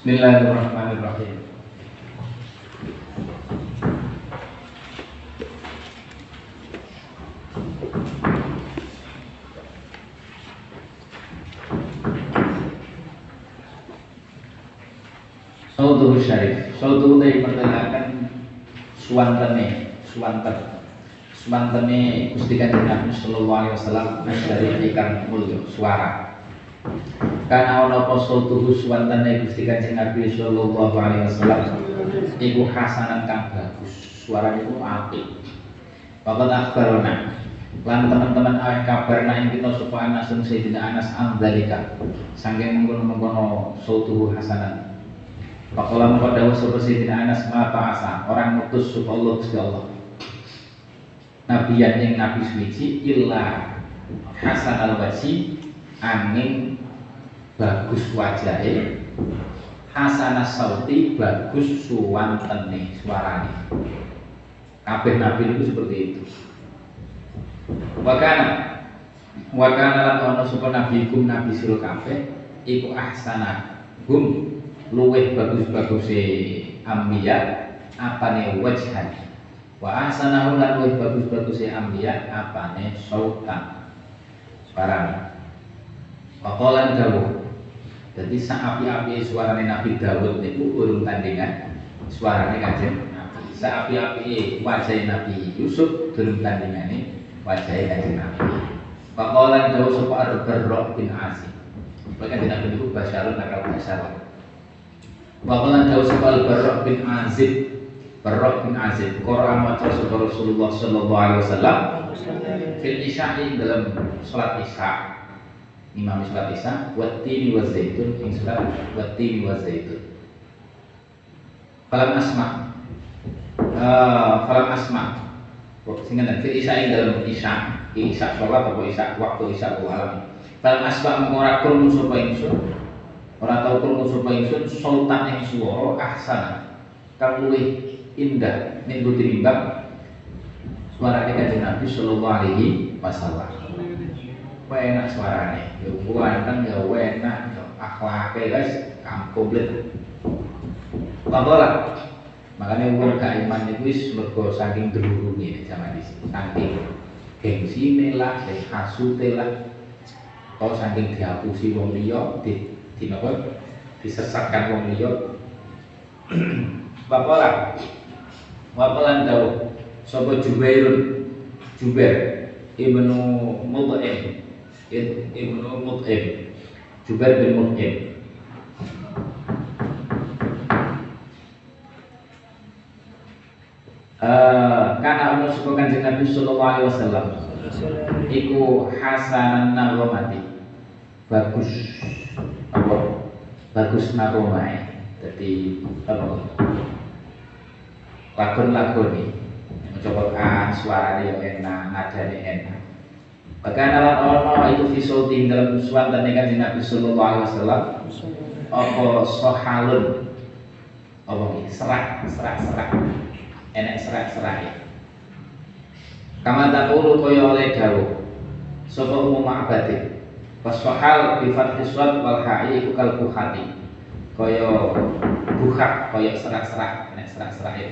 Bismillahirrahmanirrahim. Sautuhu syarif Sautuhu dari pertelakan Suwantene Suwanten Suwantene Gusti Kanjeng Nabi Sallallahu Alaihi Wasallam Dari ikan mulio Suara Karena ana apa sautuhu suwantene Gusti Kanjeng Nabi sallallahu alaihi wasallam iku hasanan kang bagus. Suarane iku apik. Bapak akhbarona lan teman-teman aweh kabar ing kita supaya Anas Sayyidina Anas amdalika saking mengkono-mengkono sautuhu hasanan. Pakola mengko dawuh sapa Sayyidina Anas ma ta'asa orang mutus supaya Allah Gusti Allah. Nabiyan yang nabi suci illa hasanal wajhi angin bagus wajahnya hasanah sauti bagus suwantene suarane. Kabeh nabi itu seperti itu. Wakana wakana lan ono sapa nabi kum nabi sira kabeh iku ahsana gum luweh bagus-bagus e ambiya apane wajhan. Wa ahsanahu lan luweh bagus-bagus e ambiya apane sautan. Suarane Pakolan Dawud. Jadi saapi-api suarane Nabi Dawud niku urung tandingan suarane kanjeng Nabi. Saapi-api wajah Nabi Yusuf durung tandingane wajah kanjeng Nabi. Pakolan Dawud sapa Ar-Barra bin Azib. Bahkan Nabi niku basyarun nakal basyarun. Pakolan Dawud sapa Al-Barra bin Azib. Barra bin Azib. Quran maca Rasulullah sallallahu alaihi wasallam fil isya'i dalam salat isya' Imam sholat isya watini wa zaitun ing sholat watini wa zaitun falam asma. Uh, falam asma. Sehingga dan fil isya dalam isya. Isya sholat atau isya? Waktu isya alam falam asma mengora krungu sapa ingsun? Ora tau krungu sapa ingsun sultan ing swara ahsana. Kang luwih indah ning tinimbang suarane kanjeng Nabi sallallahu alaihi wasallam enak suaranya ya ganteng ya enak ya akhlaknya guys. Kamu komplit. Pakola makanya uang gak iman itu wis mergo saking gerurungi zaman di saking gengsi lah hasute lah. Atau saking dihapusi wong liya di di napa disesatkan wong liya. Pakola Pakola dawuh sapa Jubairun? Jubair. Ibnu Mut'im Ibnu Mut'im. Jubair bin Mut'im. Uh, karena Allah suka kanjeng Nabi Sallallahu Alaihi Wasallam Iku hasanan naromati. Bagus. Apa? Bagus naromai Jadi apa? Lagun-lagun nih Mencoba suara yang enak, nadanya enak Bahkan alat ono itu visual dalam suan dan kanjeng Nabi Sallallahu Alaihi Wasallam? Apa sohalun? Apa ini? Serak serak serak. Enak serak serak ya. Kama takulu koyo oleh dawu. Sopo umum ma'abadi. Wasohal bifat kiswat wal ha'i iku kal buhati Koyo buhak koyo serak serak. Enak serak serak ya.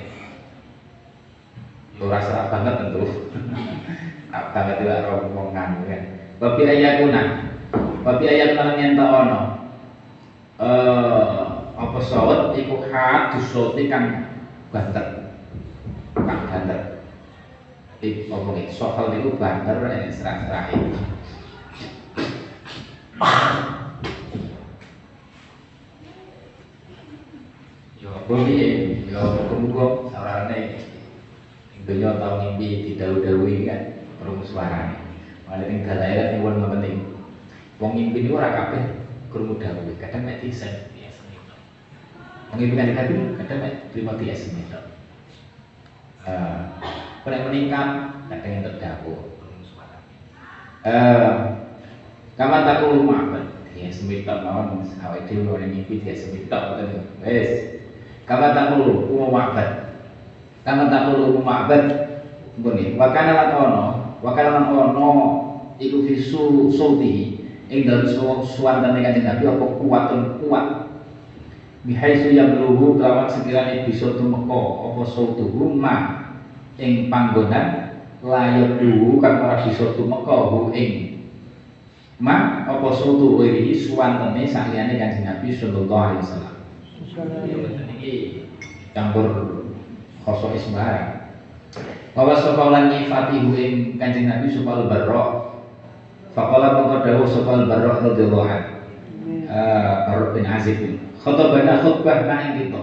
Lurah serak banget tentu apa banget tidak rombongan kan. Babi ayakuna Babi ayakuna nyenta ono. Eh apa sawet iku hat dusoti kan banter. Kan banter. Apa iki soal niku banter nek serah-serah iki. Yo apa piye? Yo muga-muga saurane dunia tau ngimpi didhawuhi kan krungu suarane. Mane ning dalae kan nyuwun niku. Wong ngimpi niku ora kabeh krungu kadang mek disen. Wong ngimpi kan kadang mek terima. Eh, meningkat kadang yang terdawuh krungu suarane. Eh, kaman tak rumah dia semitok mawon awake dhewe ora ngimpi dia semitok ngoten wis kaman tak umum ma'bad kaman tak perlu umum ma'bad ngene wa kana lan ono Wakala ono iku fisu sulti ing dalem suwantane kanjeng Nabi apa kuatun kuat bihaisu yang luhu kelawan sekiranya bisa tumeka apa sautuhu ma ing panggonan? Layak dulu kan ora bisa tumeka hu ing ma apa sautu wiri suwantene saliyane Kanjeng Nabi sallallahu alaihi wasallam. Iki campur khoso isbarang bahwa sopalan nyifati ing Kanjeng Nabi supal barok Fakola mengko dawuh sapa barok radhiyallahu anhu Barok bin Azib khutbah khutbah nang kita.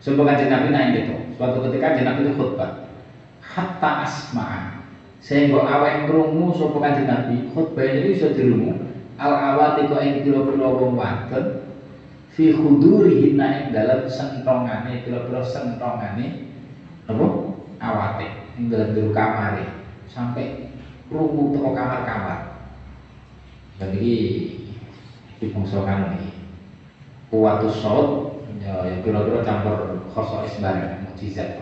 Sebab kanjeng Nabi nang kita. Suatu ketika kanjeng Nabi itu khutbah. Hatta asma'a. Sehingga awak krungu sapa kanjeng Nabi khutbah ini iso dirungu. Al awati kok ing pira-pira wong wadon fi khudurihi ing dalam sentongane pira-pira sentongane apa awate ing dalam jero kamare sampai krungu teko kamar-kamar. Jadi di bangsa ini kuatus saut ya, ya kira-kira campur khosois bareng mukjizat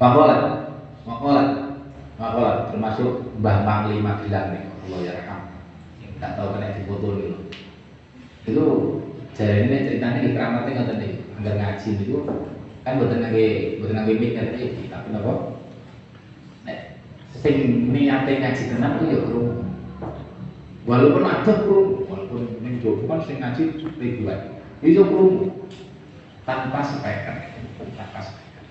Makolat, makolat, makolat termasuk Mbah Mangli Magelang nih, Allah ya. Yang tak tahu kena foto dulu. Itu jadi ini ceritanya di keramatnya nggak tadi, agar ngaji itu kan buatan lagi mic nggak tadi, tapi nopo. Sing niate ngaji tenang itu ya kerumuh. Walaupun ada kerumuh, walaupun ini jowo kan sing ngaji ribuan itu perlu tanpa speaker tanpa speaker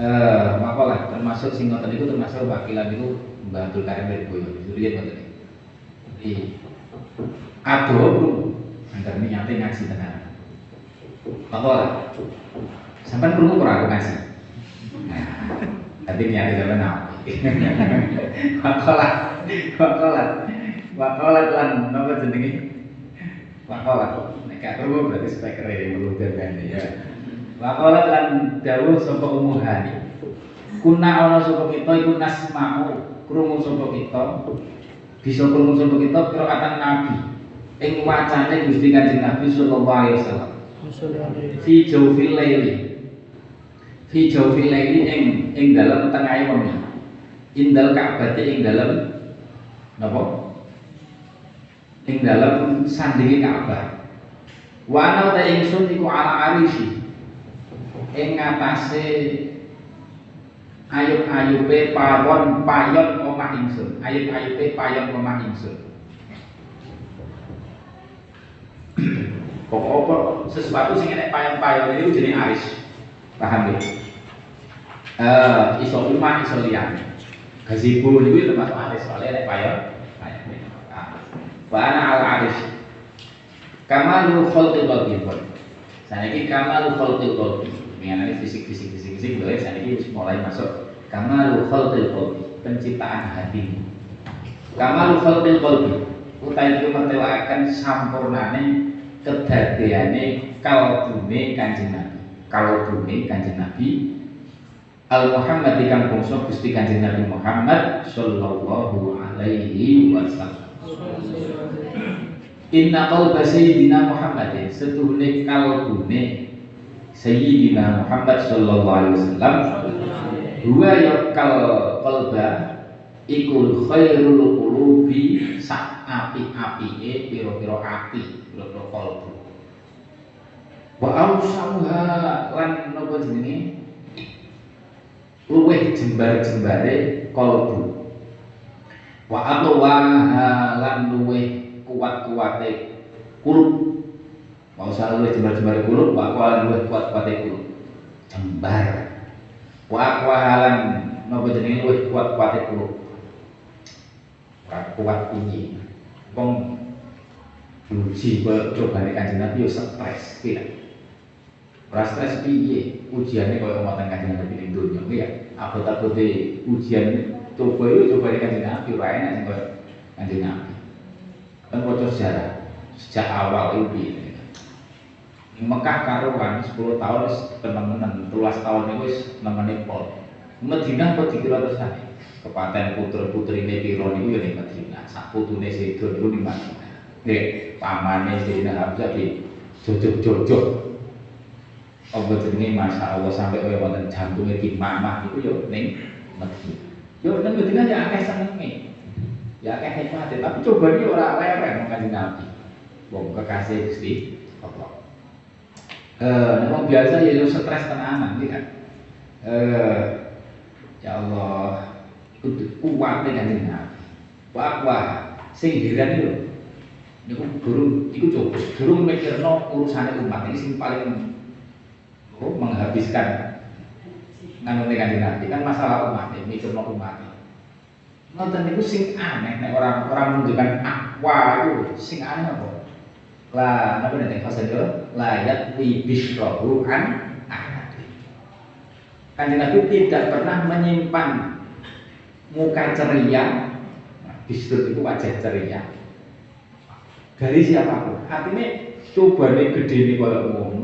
eh makalah termasuk singkatan itu termasuk wakilan itu Mbak Abdul Karim Boyo itu lihat betul jadi ado perlu agar ini nyate ngaji tenan sampai perlu kurang aku ngaji. Nah nanti nyari jalan apa makalah makalah makalah lan nama jenenge makalah Gak perlu berarti speaker yang meludahkan ya. Wakola lan dawuh sapa umuhani. Kuna ana sapa kita iku nasma'u krungu sapa kita. Bisa krungu sapa kita qiraatan Nabi. Ing wacane Gusti Kanjeng Nabi sallallahu alaihi wasallam. Fi jawfil laili. Fi jawfil laili ing ing dalam tengah wengi. Indal Ka'bah ing dalam napa? Ing dalam sandinge Ka'bah. Wa ana ta ingsun iku ala arisi. Ing ngatasé ayub-ayube pawon payon omah ingsun. Ayub-ayube payon omah ingsun. Pokok sesuatu sing enek payon-payon itu jenenge aris. Paham ya? Eh, iso umah iso liyane. Gazebo itu termasuk aris soalnya enek payon. Payon. Wa ana al aris Kamalu khalqil qalbi. Saniki kamalu khalqil qalbi. Mengenai fisik fisik fisik fisik boleh saniki mulai masuk kamalu khalqil qalbi, penciptaan hati. Kamalu khalqil qalbi. Utai itu mertelakan sampurnane kedadiane kalbune Kanjeng Nabi. Kalbune Kanjeng Nabi Al Muhammad ikan bangsa Gusti Kanjeng Nabi Muhammad sallallahu alaihi wasallam. Inna qalba sayyidina Muhammad setuhune kalbune sayyidina Muhammad sallallahu alaihi wasallam. Huwa yakal qalba ikul khairul qulubi sak api-apike pira-pira ati pira-pira kalbu. Wa ausamuha lan napa jenenge jembar-jembare kalbu wa atwaha lan luweh kuat-kuate kulub. Mau usah luwih jembar-jembar kulub wa kuat luwih kuat-kuate kulub. Jembar. Wa halan napa jenenge luwih kuat-kuate kulub? Kuat ini wong uji cobane kanjeng Nabi yo stres tidak ora stres piye ujiane koyo ngoten kanjeng Nabi ning donya. Ya abot-abote ujian coba yo coba kanjeng Nabi ora enak sing koyo kanjeng Nabi. Kan bocor sejarah. Sejak awal itu Mekah karuan 10 tahun teman-teman tulas tahun itu nemeni pol. Madinah kok dikira terus ae kepaten putra-putri ini piro niku ya ning Madinah sak putune sedo niku ning Madinah. Nggih pamane Sayyidina Hamzah di jojok-jojok apa jenenge Masya Allah sampai kaya wonten jantungnya di mamah itu yo ning Madinah yo ning Madinah ya akeh senenge. Ya akeh hikmate tapi coba iki ora lereng kanjeng Nabi. Wong kekasih Gusti Allah. Eh, memang biasa ya lu stres tenanan kan. Eh, ya Allah, kudu kuat dengan Nabi. Wah, wah, sing diran itu niku durung iku coba durung mikirno urusane umat. Ini sing paling menghabiskan. Nganu kanjeng Nabi kan masalah umat ini mikirno umat Nonton itu sing aneh nek orang orang menunjukkan akwa itu sing aneh apa? Lah, napa nek fase itu layak wi bisrohu an ahad. Kanjeng Nabi tidak pernah menyimpan muka ceria, nah, bisro itu wajah ceria. Dari siapa pun. Artinya coba nih gede nih kalau ngono,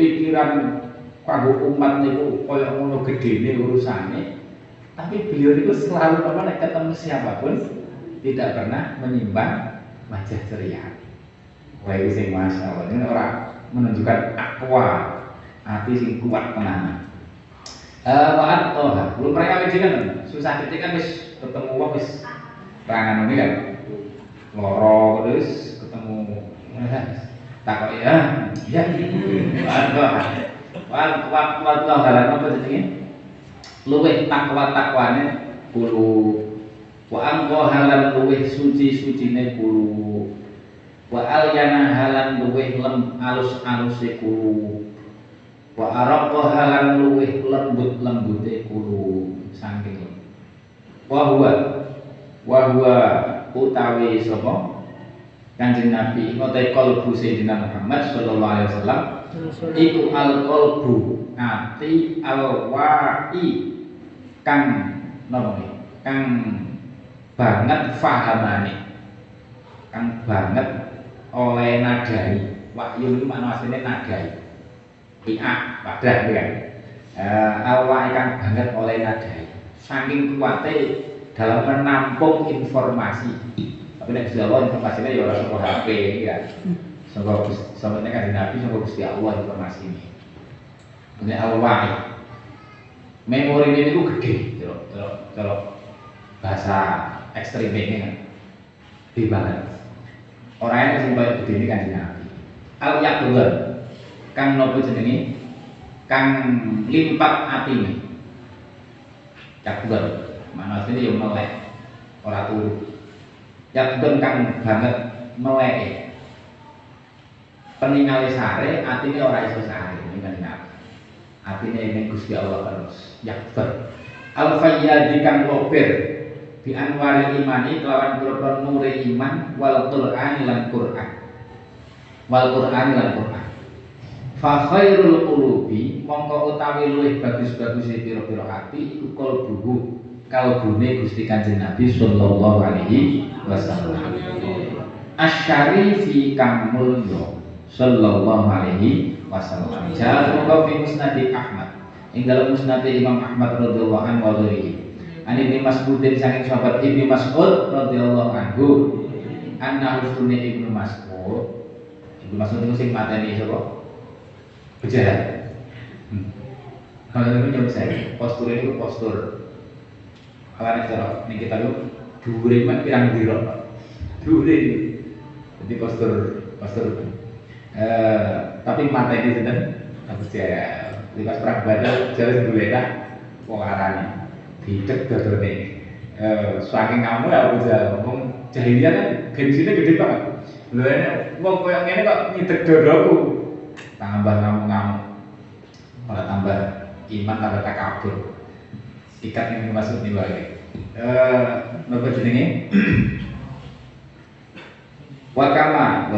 pikiran kanggo umat niku kaya ngono gedene urusane. Tapi beliau itu selalu apa nek ketemu siapa pun tidak pernah menyimpan wajah ceria. Wah itu sing masya ini orang menunjukkan akwa hati sing kuat tenanan. Eh Pak Toha, belum mereka kan susah ketika kan wis ketemu wong wis perangan ini kan loro terus ketemu takut ya. Ya Pak Toha. Wah, Pak Toha, apa jenenge? luweh takwa takwane kulo wa angko halan luweh suci sucine kulo wa alyana halan luweh lem alus aluse kulo wa araqqa halan luweh lembut lembute kulo saking wa huwa. Wa huwa utawi sapa Kanjeng Nabi ngote kalbu Sayyidina Muhammad sallallahu alaihi wasallam. Iku al qalbu ati al wa'i. Kang nopo kang banget fahamane. Kang banget oleh nadai. Wahyu makna aslinya nadai. Ia pada kan? Uh, kang banget oleh nadai. Saking kuatnya dalam menampung informasi tapi nek Jawa informasinya ya orang sebuah HP ya. Semoga sampai kan Nabi, semoga Gusti Allah informasi ini. Ini awal memori ini itu gede kalau kalau bahasa ekstrim ini kan. Gede banget. Orang yang koyo gede ini kan nabi. Al yakdullah kang nopo jenenge? Kang limpat atine. Yakdullah mana asline yang melek. Ora turu yakdullah kang banget melek peningale sare atine ora iso sare ini nabi atine ini Gusti Allah terus yakfur al fayyadi kang lopir bi anwari imani kelawan pura nure iman wal qur'an lan qur'an. Wal qur'an lan qur'an. Fa khairul mongko utawi luwih bagus-bagus pira-pira ati iku kalbuhu kalbune Gusti Kanjeng Nabi sallallahu alaihi wasallam. Asyarifi kang mulya sallallahu alaihi wasallam. Jaa fi musnad Ahmad. Ing dalam musnad Imam Ahmad radhiyallahu anhu wa ghairihi an Ibnu Mas'udin saking sahabat Ibnu Mas'ud radhiyallahu anhu. Anna usune Ibnu Mas'ud. Ibnu Mas'ud itu sing mateni sapa? Pejahat hmm. kalau ini jauh saya postur ini postur kalau ini cara ini kita itu dure mah pirang diro dure jadi postur postur eh, tapi mata ini sedang harus saya Lipas perang badal jauh sebelumnya wong arane dicek dodone. Eh saking kamu ya bisa ngomong jahiliyah kan gengsinya gede banget. Lho wong koyo ngene kok nyidek dodoku. Tambah ngamuk-ngamuk. Malah tambah iman tambah takabur. Ikat yang masuk nih wae. Eh napa jenenge? Wakama,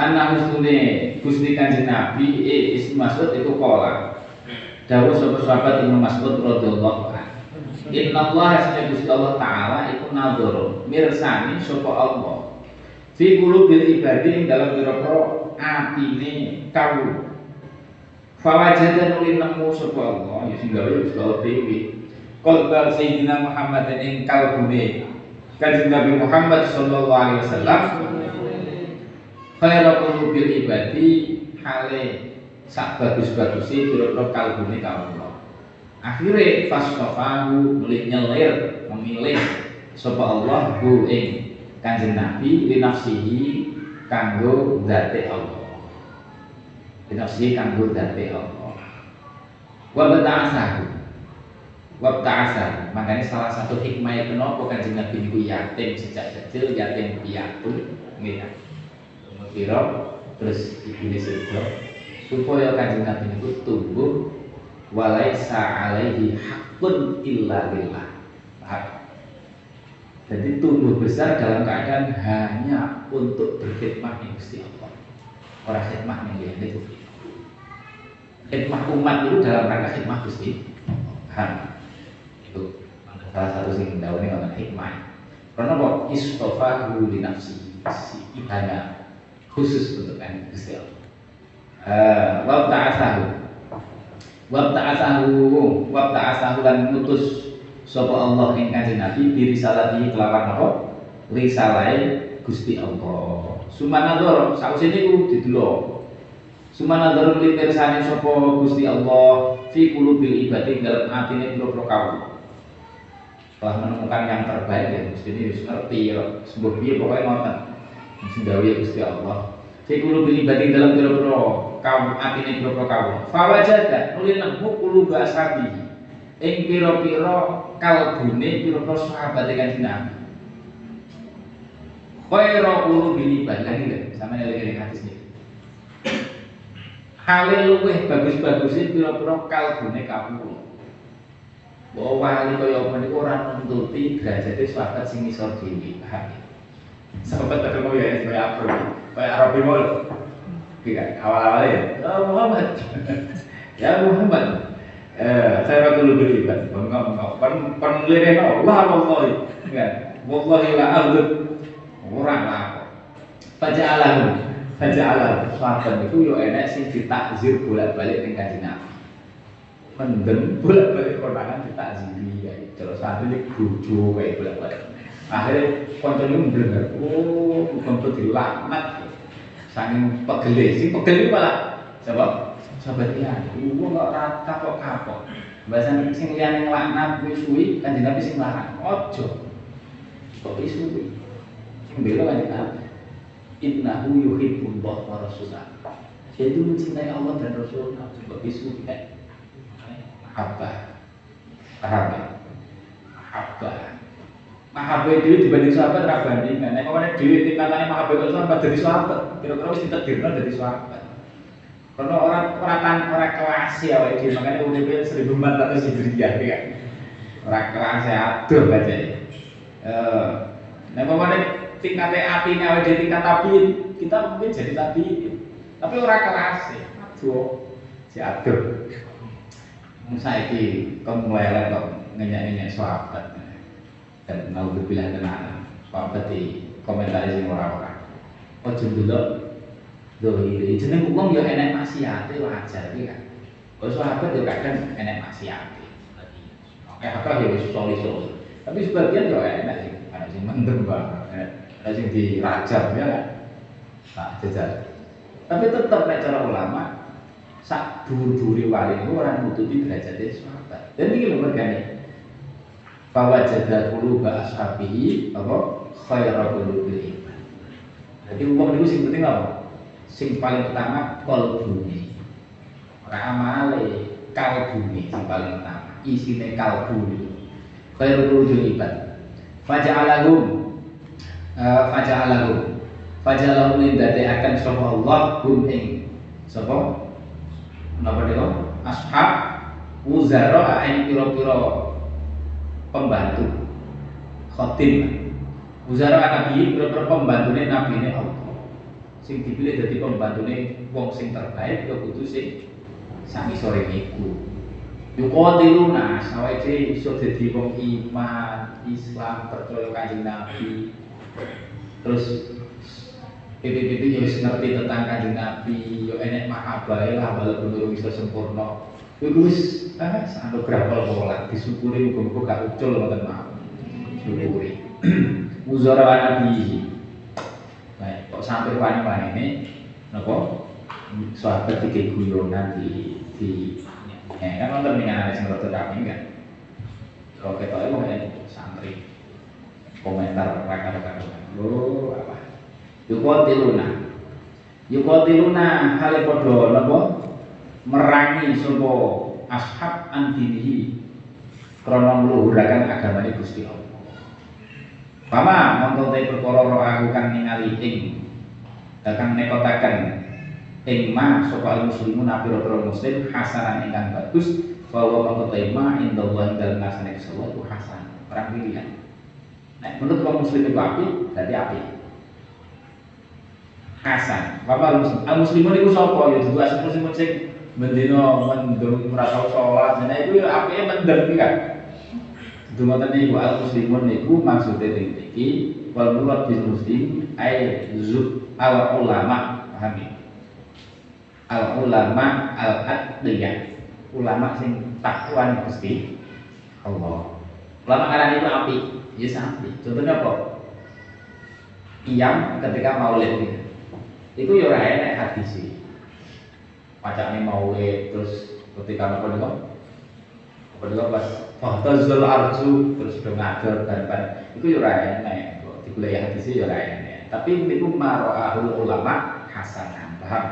anak musune Gusti Kanjeng Nabi eh isi Mas'ud itu kola. Dawuh sapa sahabat Ibnu Mas'ud radhiyallahu anhu. Inna Allah asnya Gusti Allah Ta'ala iku nadhoro mirsani sapa Allah. Fi qulubil ibadi dalam pira-pira atine kawula Fawajada nuli nemu sapa Allah ya sing gawe Gusti Allah dhewe Qalbal Sayyidina Muhammad ing kalbune Kanjeng Nabi Muhammad sallallahu alaihi wasallam Khaira qulubil ibadi hale sak bagus-bagusi pira-pira kalbune kawula. Akhire fasfafahu mulih nyelir memilih sapa Allah hu ing Kanjeng Nabi li nafsihi kanggo zate Allah. Binafsi kanggo dati Allah wa bata'asahu wa ta'asa. Makanya salah satu hikmah kenapa kanjeng Nabi niku yatim sejak kecil yatim piatu nggih ya kira terus iblis itu supaya kanjeng Nabi niku tumbuh walaisa alaihi hakun illa billah. Jadi tumbuh besar dalam keadaan hanya untuk berkhidmat yang Allah orang khidmat yang dia itu. Khidmat umat itu dalam rangka khidmat Gusti Han itu salah satu sing daun ini ngomong hikmah. Karena kok istofa li nafsi si ibadah khusus untuk kan Gusti Allah. Uh, wa ta'asahu wa ta'asahu wa ta'asahu dan mutus sapa Allah ing kanjeng Nabi diri salati kelawan apa? Risalai Gusti Allah sumanadzar sausé niku didelok sumanadzar li pirsane sapa Gusti Allah fi qulubil ibadi dalam atine pira-pira kaum telah menemukan yang terbaik ya Gusti ini wis ngerti ya sebuah piye pokoke ngoten. Sing ya Gusti Allah. Fi qulubil ibadi dalam pira-pira kaum atine pira-pira kaum fawajada nulina quluba ashabihi. Ing pira-pira kalbune pira-pira sahabat Kanjeng Nabi. Khairu qulubil ibad lagi lho, sama lagi hadis ini. Hale luweh bagus-bagusé pira-pira kalbune kawula. Bahwa wali kaya apa niku ora nuntuti derajate sahabat sing isor dhewe, paham ya? Sahabat ketemu ya kaya apa? Kaya Arabi mau. Iya, awal-awal ya. Ya Muhammad. ya Muhammad. Eh, saya dulu beribadah, bengkok bengkok, pen penlirih Allah wallahi, kan? Wallahi la aghdud, orang lah. Baca alam, sahabat itu yo enak sih ditakzir bolak balik dengan kanjeng Mendem bolak balik konangan ditakziri ya. Terus satu ini bojo kayak bolak balik. Akhirnya koncone mblenger, oh bukan tuh dilaknat. Saking pegel, sing pegel malah sebab sahabat iya. Ibu nggak rata kok kapok bahasa sing liane ngelaknat kuwi suwi kanjeng Nabi sing larang ojo. Kok sing bela Nabi innahu yuhibbullah wa rasulah itu mencintai Allah dan Rasulnya coba isu kayak apa paham ya apa mahabbah itu dibanding sahabat ra bandingan nek kene dhewe tingkatane mahabbah kok sahabat dari sahabat kira-kira wis ditakdirno dari sahabat. Karena orang orang orang kelas ya, wajib makanya empat ratus hijriah ya. Orang kelas ya, aduh baca ya. Nah, pokoknya tingkatnya api nih, jadi tingkat api kita mungkin jadi tapi, tapi orang kelas ya, aduh, si aduh. Saya ini kamu mulai kok ngenyak-ngenyak sahabat. Dan mau berbilang tenang sahabat di komentar sing orang-orang. Oh dulu dohiri jeneng wong ya enek maksiate wajar iki kan kok sahabat ya kadang enek maksiate. Kayak apa ya wis soli tapi sebagian ya enak sih. Ada sing mendem ada sing dirajam ya. Kan tak jajal. Tapi tetap cara ulama sak dur-duri wali itu orang nututi derajatnya sahabat. Dan ini lho mergane. Bahwa jaga dulu bahas ashabihi apa? Khairul qulubil jadi uang itu sing penting apa? Sing paling utama kalbune. Ora amale kalbune sing paling utama. Isine kalbu khairul wujud ibad faja'alahum uh, faja'alahum faja'alahum lindate akan sapa Allah hum ing. Sapa? Napa dia? Ashab uzara ing pira-pira pembantu. Khotim uzara nabi pira-pira nabi Allah. Sing dipilih jadi pembantune wong sing terbaik ya kudu sing sami sore niku yuqatiluna sawise iso dadi wong iman Islam percaya kanjeng Nabi terus pipi-pipi ya wis ngerti tentang kanjeng Nabi yo enek mahabbah lah walaupun belum bisa sempurna. Yo wis ah sampe grapol pola disyukuri muga-muga gak ucul ngoten mawon syukuri. Muzara nabi kok sampai wani-wani ini nopo sahabat tiga guyonan di di ya kan nonton dengan ada sing rada kami kan? Kalau kayak santri komentar mereka rekan lo apa? Yukotiluna yuqatiluna hale padha napa? Merangi sapa ashab antinihi krana ngluhuraken agamane Gusti Allah. Pama mongko te perkara aku kang ningali ing kang nekotaken ing ma sapa muslimun pira-pira muslim hasanan ingkang bagus bahwa mongko te ma indallah Gusti Allah itu hasan. Orang pilihan Nah, menurut kaum muslim itu api, berarti api. Hasan. Bapak muslim. Al muslimun itu sapa ya dudu asal muslimun sing mendino mendung merasa sholat. Nah itu ya api mendem kan. Dumaten niku al muslimun niku maksudnya ing iki wal murad bil muslim ay zub al ulama paham ya? Al ulama al adliyah. Ulama sing takwa Gusti Allah. Ulama karena itu api. Ya sapi contohnya apa? Iyam ketika maulid itu ya ora enak hadis pacaknya maulid terus ketika apa nih apa nih pas? Fahtazul arju terus ngajar dan dan itu ya ora enak. Kok dikuliah hadis ya ora enak. Tapi itu maro'ahul ulama hasanah. Paham?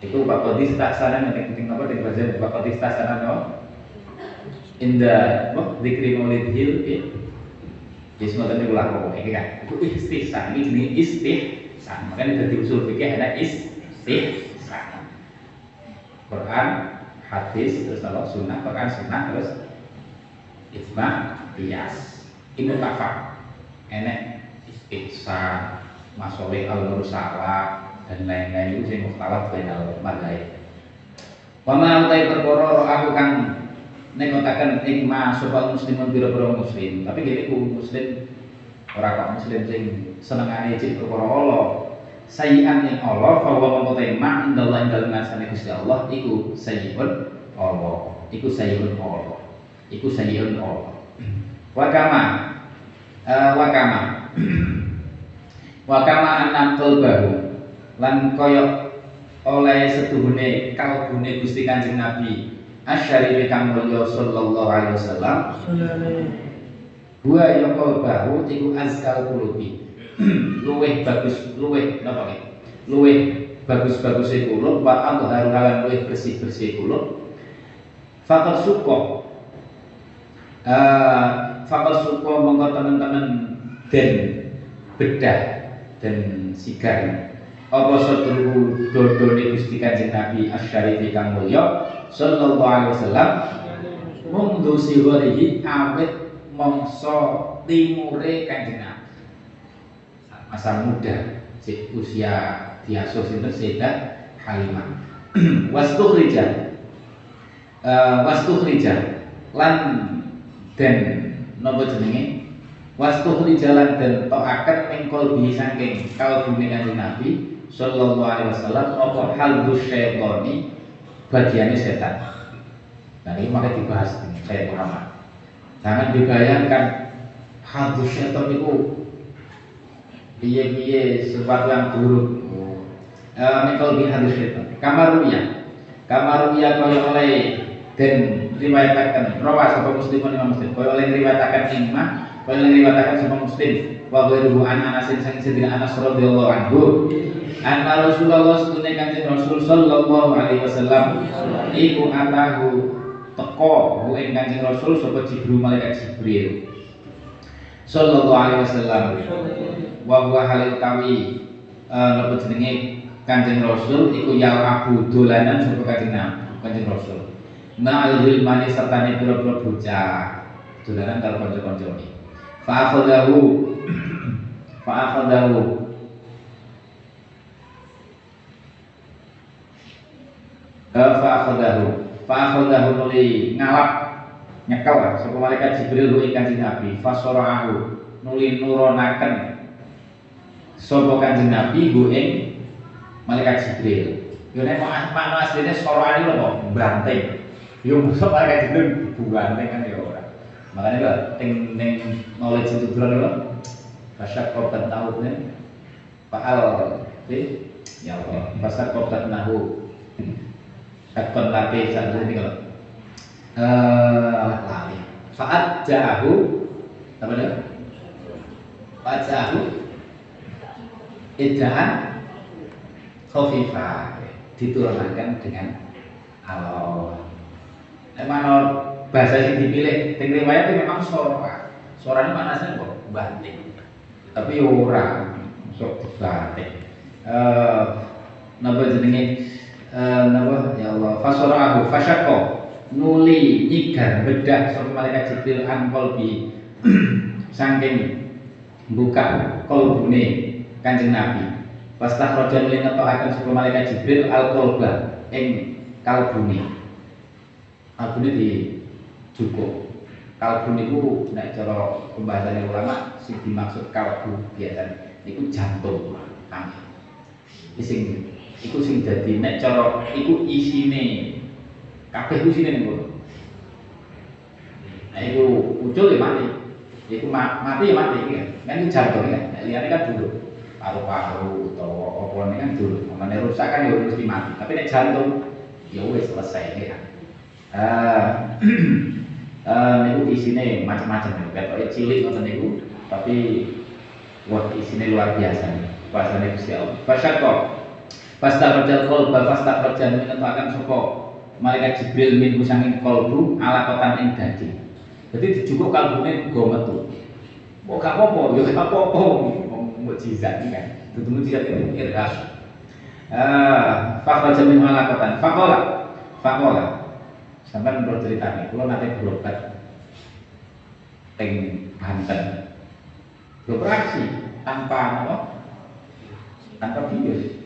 Itu bapak sana yang penting apa? Di bahasa bapak sana no in the what dikri maulid hill Ya semua tadi ulah kok ini kan. Itu istihsan ini jenis. Makanya dari usul fikih ada istihsan. Quran, hadis, terus kalau sunnah, Quran, sunnah, terus ijma, bias. Ini tafak. Enek istihsan, masoleh al mursalah dan lain-lain itu sing mukhtalaf bainal madhhaib. Wa ma utai perkara aku kang nengotaken ing ma sapa muslimun biro-biro muslim? Tapi gini ku muslim ora kok muslim sing senengane cek perkara Allah. Sayian ing Allah fa wa mongko ma indallah ing dalem ngarsane Gusti Allah iku sayyibun Allah. Iku sayyibun Allah. Iku sayyibun Allah. Wa kama uh, wa kama. Wa kama annam qalbahu lan koyok oleh setuhune kalbune Gusti Kanjeng Nabi asyarifi kang mulya sallallahu alaihi wasallam. Gua yang kau bahu iku azkal kulubi. Luweh bagus luweh napa ki luweh bagus-bagus kula wa antharu halan luweh bersih-bersih kula fakal suko. Uh, fakal suko mongko teman-teman den bedah dan sigar. Apa sadru dodone Gusti Kanjeng Nabi asyarifi kang mulya sallallahu alaihi wasallam mundu sigorihi awet mongso timure kanjeng Nabi masa muda si usia diasuh sinten? Sayyidah Halimah. Wastukhrija uh, wastukhrija lan den napa jenenge? Wastukhrija lan den tokaken ing kalbi saking kalbune kanjeng Nabi sallallahu alaihi wasallam apa hal syaitani bagiannya setan. Nah ini makanya dibahas saya Muhammad. Jangan dibayangkan hantu setan itu biye-biye sesuatu yang buruk. Mikal bi hantu setan. Kamaruya, kamaruya kaya oleh dan riwayatakan rawa sapa muslimun imam muslim kaya oleh riwayatakan imam kaya oleh riwayatakan sapa muslim wa ghairuhu an anasin sang sedina anas radhiyallahu anhu anna Rasulullah sunne kanjeng Rasul sallallahu alaihi wasallam iku atahu teko hu ing kanjeng Rasul sapa Jibril malaikat Jibril. Sallallahu alaihi wasallam. Wa huwa halil tawi eh, napa jenenge? Kanjeng Rasul iku ya abu dolanan sapa kanjeng kanjeng Rasul. Ma'al hilmani serta ne pira-pira bocah. Dolanan karo kanca-kancane fa akhadahu fa akhadahu fa akhadahu fa akhadahu nuli ngalap nyekel sapa malaikat Jibril ing Kanjeng Nabi. Fa sarahu nuli nuronaken. Sapa Kanjeng Nabi hu ing malaikat Jibril. Yo nek makna asline sarane lho kok banteng. Yo mosok malaikat Jibril banteng kan ya ora. Makanya lho ting ning knowledge itu dulu lho Fasyak kau tahu nih, Faal, ya Allah, fasyak kau nahu, Takon lati saat ini kalau. Eh lali. Faat jahu apa dia? Faat jahu idaan khafifah. Diturunkan dengan Allah. Emang bahasa yang dipilih? Teng riwayat memang sora. Sora ini maknanya kok banting. Tapi ora sok dibanting. Eh napa jenenge eh napa ya Allah fasarahu fasyaqqa nuli nyigar bedah sapa malaikat Jibril an qalbi saking buka kolbune Kanjeng Nabi Pastah roja nuli ngetokaken sapa malaikat Jibril al qalba ing kalbune. Kalbune di cukup. Kalbu niku nek cara pembahasan ulama sing dimaksud kalbu biasa niku jantung kami. Sing iku sing dadi nek cara iku isine kabeh isine niku. Nah iku ucul ya mati. Iku mati ya mati kan. Kan jantung kan. Nek liyane kan dulu paru-paru atau apa ini kan dulu mana rusak kan ya mesti mati tapi nek jantung ya wes selesai ya uh, uh, niku isine macam-macam nih kayak cilik ngoten niku tapi wah isine luar biasa nih bahasane Gusti Allah. Fasyaqqa fastakhrajal qalba fastakhrajal menetapkan sapa? Malaikat Jibril min sanging qalbu ala kotan ing daging jadi dijupuk kalbune go metu. Kok gak apa-apa? Ya gak apa-apa. Ini kan. Itu mukjizat itu irhas ah fakta jamin malakatan fakola. Fakola. Sampai menurut cerita ini kalau nanti berobat teng Banten beroperasi tanpa apa? Tanpa bius.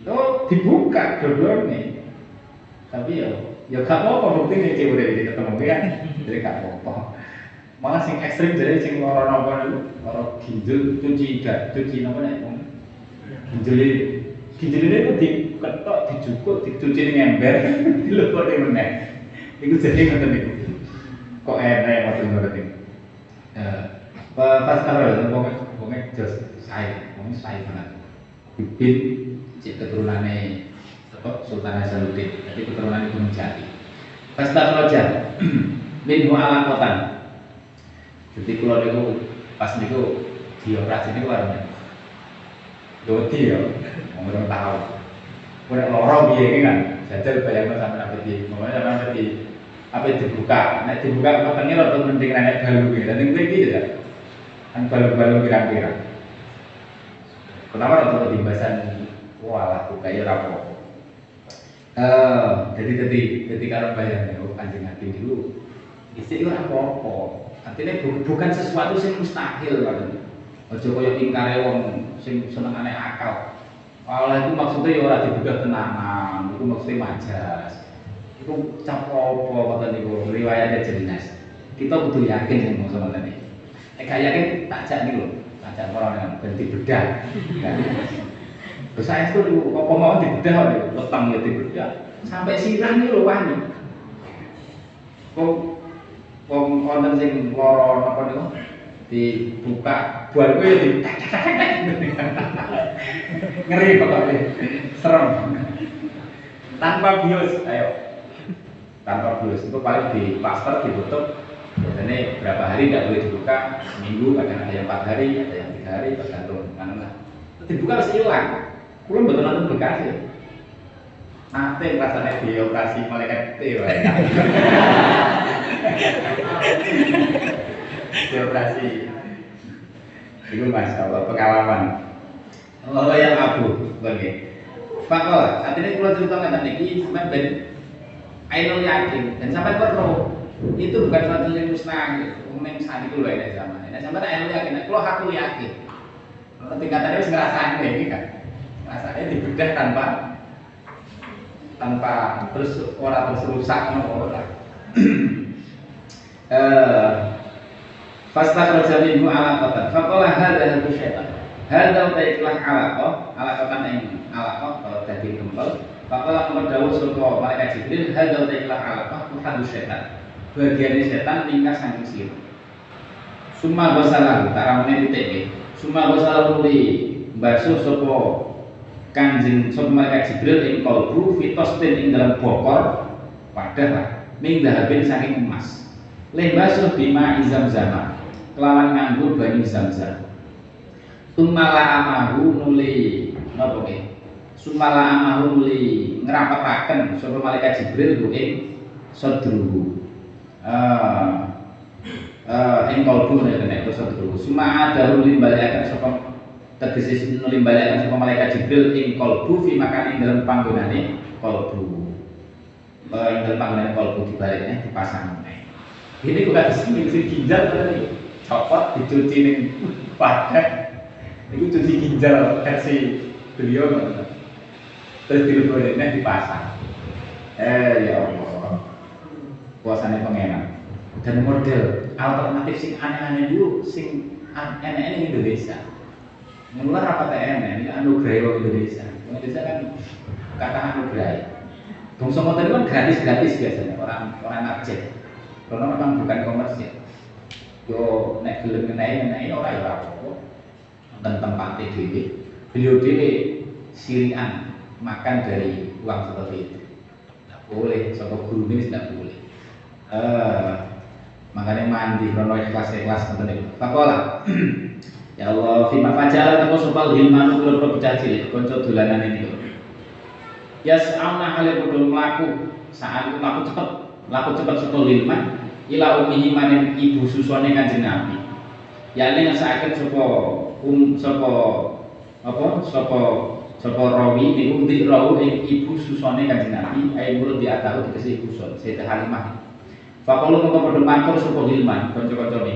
Itu dibuka dua-duanya tapi ya ya gak apa-apa bukti nih cewek udah ketemu kan jadi gak apa-apa. Malah sing ekstrim jadi sing loro nopo niku? Loro ginjal cuci gak cuci nopo nek ginjal ginjal ini diketok dijukuk dicuci ning ember dilebokne meneh. Iku jadi ngoten niku. Kok enak ngoten ngoten niku? Eh pas karo wong wong jos saya wong saya banget. Bibit cek keturunannya apa Sultan Hasanuddin. Jadi keturunan itu menjadi. Pas tak roja minhu ala kotan jadi kalau niku pas niku dioperasi niku warna doti ya, ngomong tahu. Udah lorong ini kan, jajal bayangkan sampai apa di, ngomongnya sampai apa di, apa dibuka, nek dibuka matangnya rada mending nek balu gitu, dan ini gitu ya, kan balu-balu kira-kira. Kenapa rada dimbasan, wah buka ya rapo. Eh, jadi jadi jadi kalau bayangnya, oh kanjeng nabi dulu, istri itu apa-apa, Artinya bukan sesuatu yang mustahil kan. Ojo kaya ingkare wong sing senengane akal. Allah itu maksudnya ya ora dibuka tenanan, itu maksudnya majas. Itu cap apa kata niku riwayatnya jelas. Kita butuh yakin sing mau sama tadi. Gak yakin tak jak nih loh, tak jak orang yang ganti bedah. Terus saya itu apa mau dibedah nih, letang ya dibedah. Sampai sirah nih loh wani. Kok wong wonten sing lara napa niku? Dibuka buat gue di ngeri pokoknya. Serem. Tanpa bios ayo. Tanpa bios. Itu paling di plaster ditutup biasanya berapa hari tidak boleh dibuka? Seminggu kadang ada yang empat hari ada yang tiga hari tergantung mana lah. Dibuka harus hilang. Kurang betul nonton bekas ya Nanti rasanya di operasi malaikat itu di operasi itu masya Allah pengalaman. Allah yang abu bagi Fakol, saat ini kalau cerita nggak tadi, sampai ben Ainul yakin dan sampai perlu itu bukan suatu yang mustahil. Umum saat itu loh ini zaman ini. Sampai Ainul yakin, kalau aku yakin, tingkatannya harus ngerasain ini kan, rasanya dibedah tanpa tanpa terus orang terus rusak nopo lah. Fastakhraja minhu alaqatan. Faqala hadza hadu syaitan. Hadza taiklah alaqah, alaqatan ing alaqah kalau daging gempel. Nomor dawuh sapa malaikat Jibril, hadza taiklah alaqah hadu syaitan. Bagian setan tingkah saking sira. Summa gosalah, tak ramene titik Summa gosalah li basuh sapa kanjeng sapa malaikat Jibril ing kalbu fitostin ing dalam bokor wadah min dahabin saking emas. Leh basuh bima izam zama kelawan nganggo banyu zam-zam. Tumala amahu nuli napa sumala amahum li ngrapetaken sapa malaikat Jibril ku ing eh eh ing kalbu nek nek sadruhu suma ada limbalaken sapa tegese limbalaken sapa malaikat Jibril ing kalbu fi makan ing dalam panggonane kalbu. Eh ing dalam panggonane kalbu dibaliknya dipasang ini kok ada sing ginjal tadi copot dicuci ning padat itu cuci ginjal versi beliau terus dileboknya dipasang. Eh ya Allah puasanya pengenan dan model alternatif sing aneh-aneh dulu sing aneh-aneh di Indonesia. Mulai rapat aneh ini anugerah wong Indonesia. Indonesia kan kata anugerah. Bungsu motor itu kan gratis-gratis biasanya orang orang Aceh karena memang bukan komersil. Yo nek gelem ngenai ngenai ora ya apa dan tempatnya dhewe beliau dhewe sirian makan dari uang seperti itu. Tidak boleh sopo guru ini tidak boleh uh, makanya mandi krono ikhlas ikhlas nonton itu fakola. Ya Allah fima fajala temu sopal hilman ulo pro pecah cilik ini ya sauna hale kudu melaku. Saat melaku cepet melaku cepet sopal hilman. Ila umihi maning ibu susone Kanjeng Nabi. Ya ning ngesaken sapa um sapa apa sapa sapa rawi niku ndi rawu ing ibu susone Kanjeng Nabi. Ae mulut diatahu dikasih ibu sun Sayyidah Halimah. Faqalu mongko padha matur sapa Hilman kanca-kancane.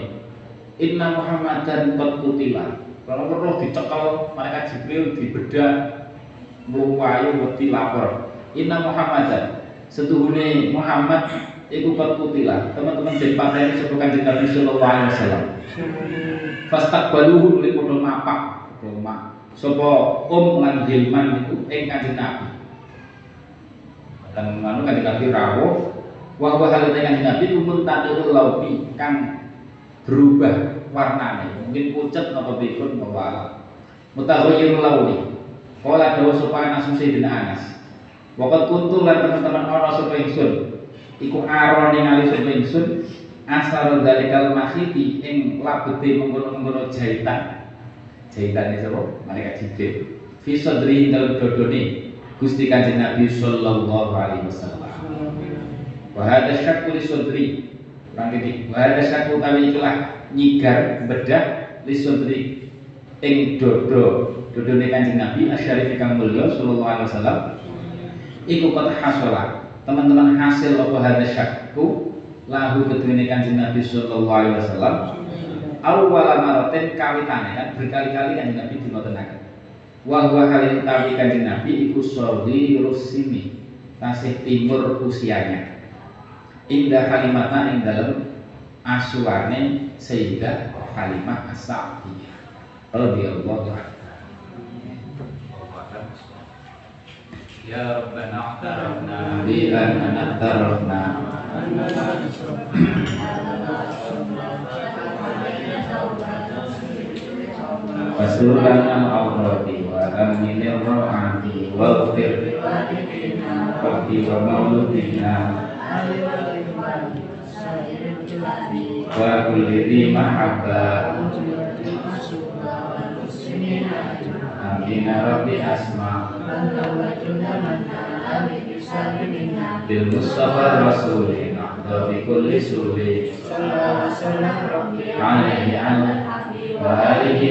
Inna Muhammadan qad qutila. Kalau roh dicekel malaikat Jibril dibedah mluwayu wedi lapor. Inna Muhammadan setuhune Muhammad iku kot kutilah teman-teman jadi pateni sapa kanjeng Nabi sallallahu alaihi wasallam fastaqbaluhu li padha mapak padha um lan hilman iku ing kanjeng Nabi dan manu kanjeng Nabi rawuh wa wa halate kanjeng Nabi umun tatul laubi kang berubah warnanya. Mungkin pucat napa bikun bawa mutaghayyirul launi Kala dawa sapa Anas Sayyidina Anas. Wakat kuntu lan teman-teman ana sapa ingsun. Iku aron ningali sapa ingsun. Asal dalikal makhiti ing labete mengkono-mengkono jahitan. Jahitan sapa malaikat jibril. Fi dalam dodone Gusti Kanjeng Nabi sallallahu alaihi wasallam wa hadza syakku li sadri kurang gede wa hadza syakku tawi itulah nyigar bedah li sadri ing dodo dodone Kanjeng Nabi asyarif kang mulya sallallahu alaihi wasallam. Iku qad hasala teman-teman hasil apa hadis syakku? Lahu kedune kanjeng Nabi sallallahu alaihi wasallam. Awal maratin kawitane kan? Berkali-kali kanjeng Nabi dimotenaken wa huwa kali utawi kanjeng Nabi iku sori rusimi tasih timur usianya indah kalimatnya yang dalam asuane sehingga kalimat asalnya Albiaulatul radhiyallahu Ya Rabbana a'tarafna bi annana a'tarafna Wasulana al-awrati wa aminil ra'ati wa ghfir Rabbi wa mauludina wa kulli mahabba. Amin ya Rabbi Asma. Bil Mustafa Rasulin Abdabi kulli suli, Sallallahu alaihi wa alihi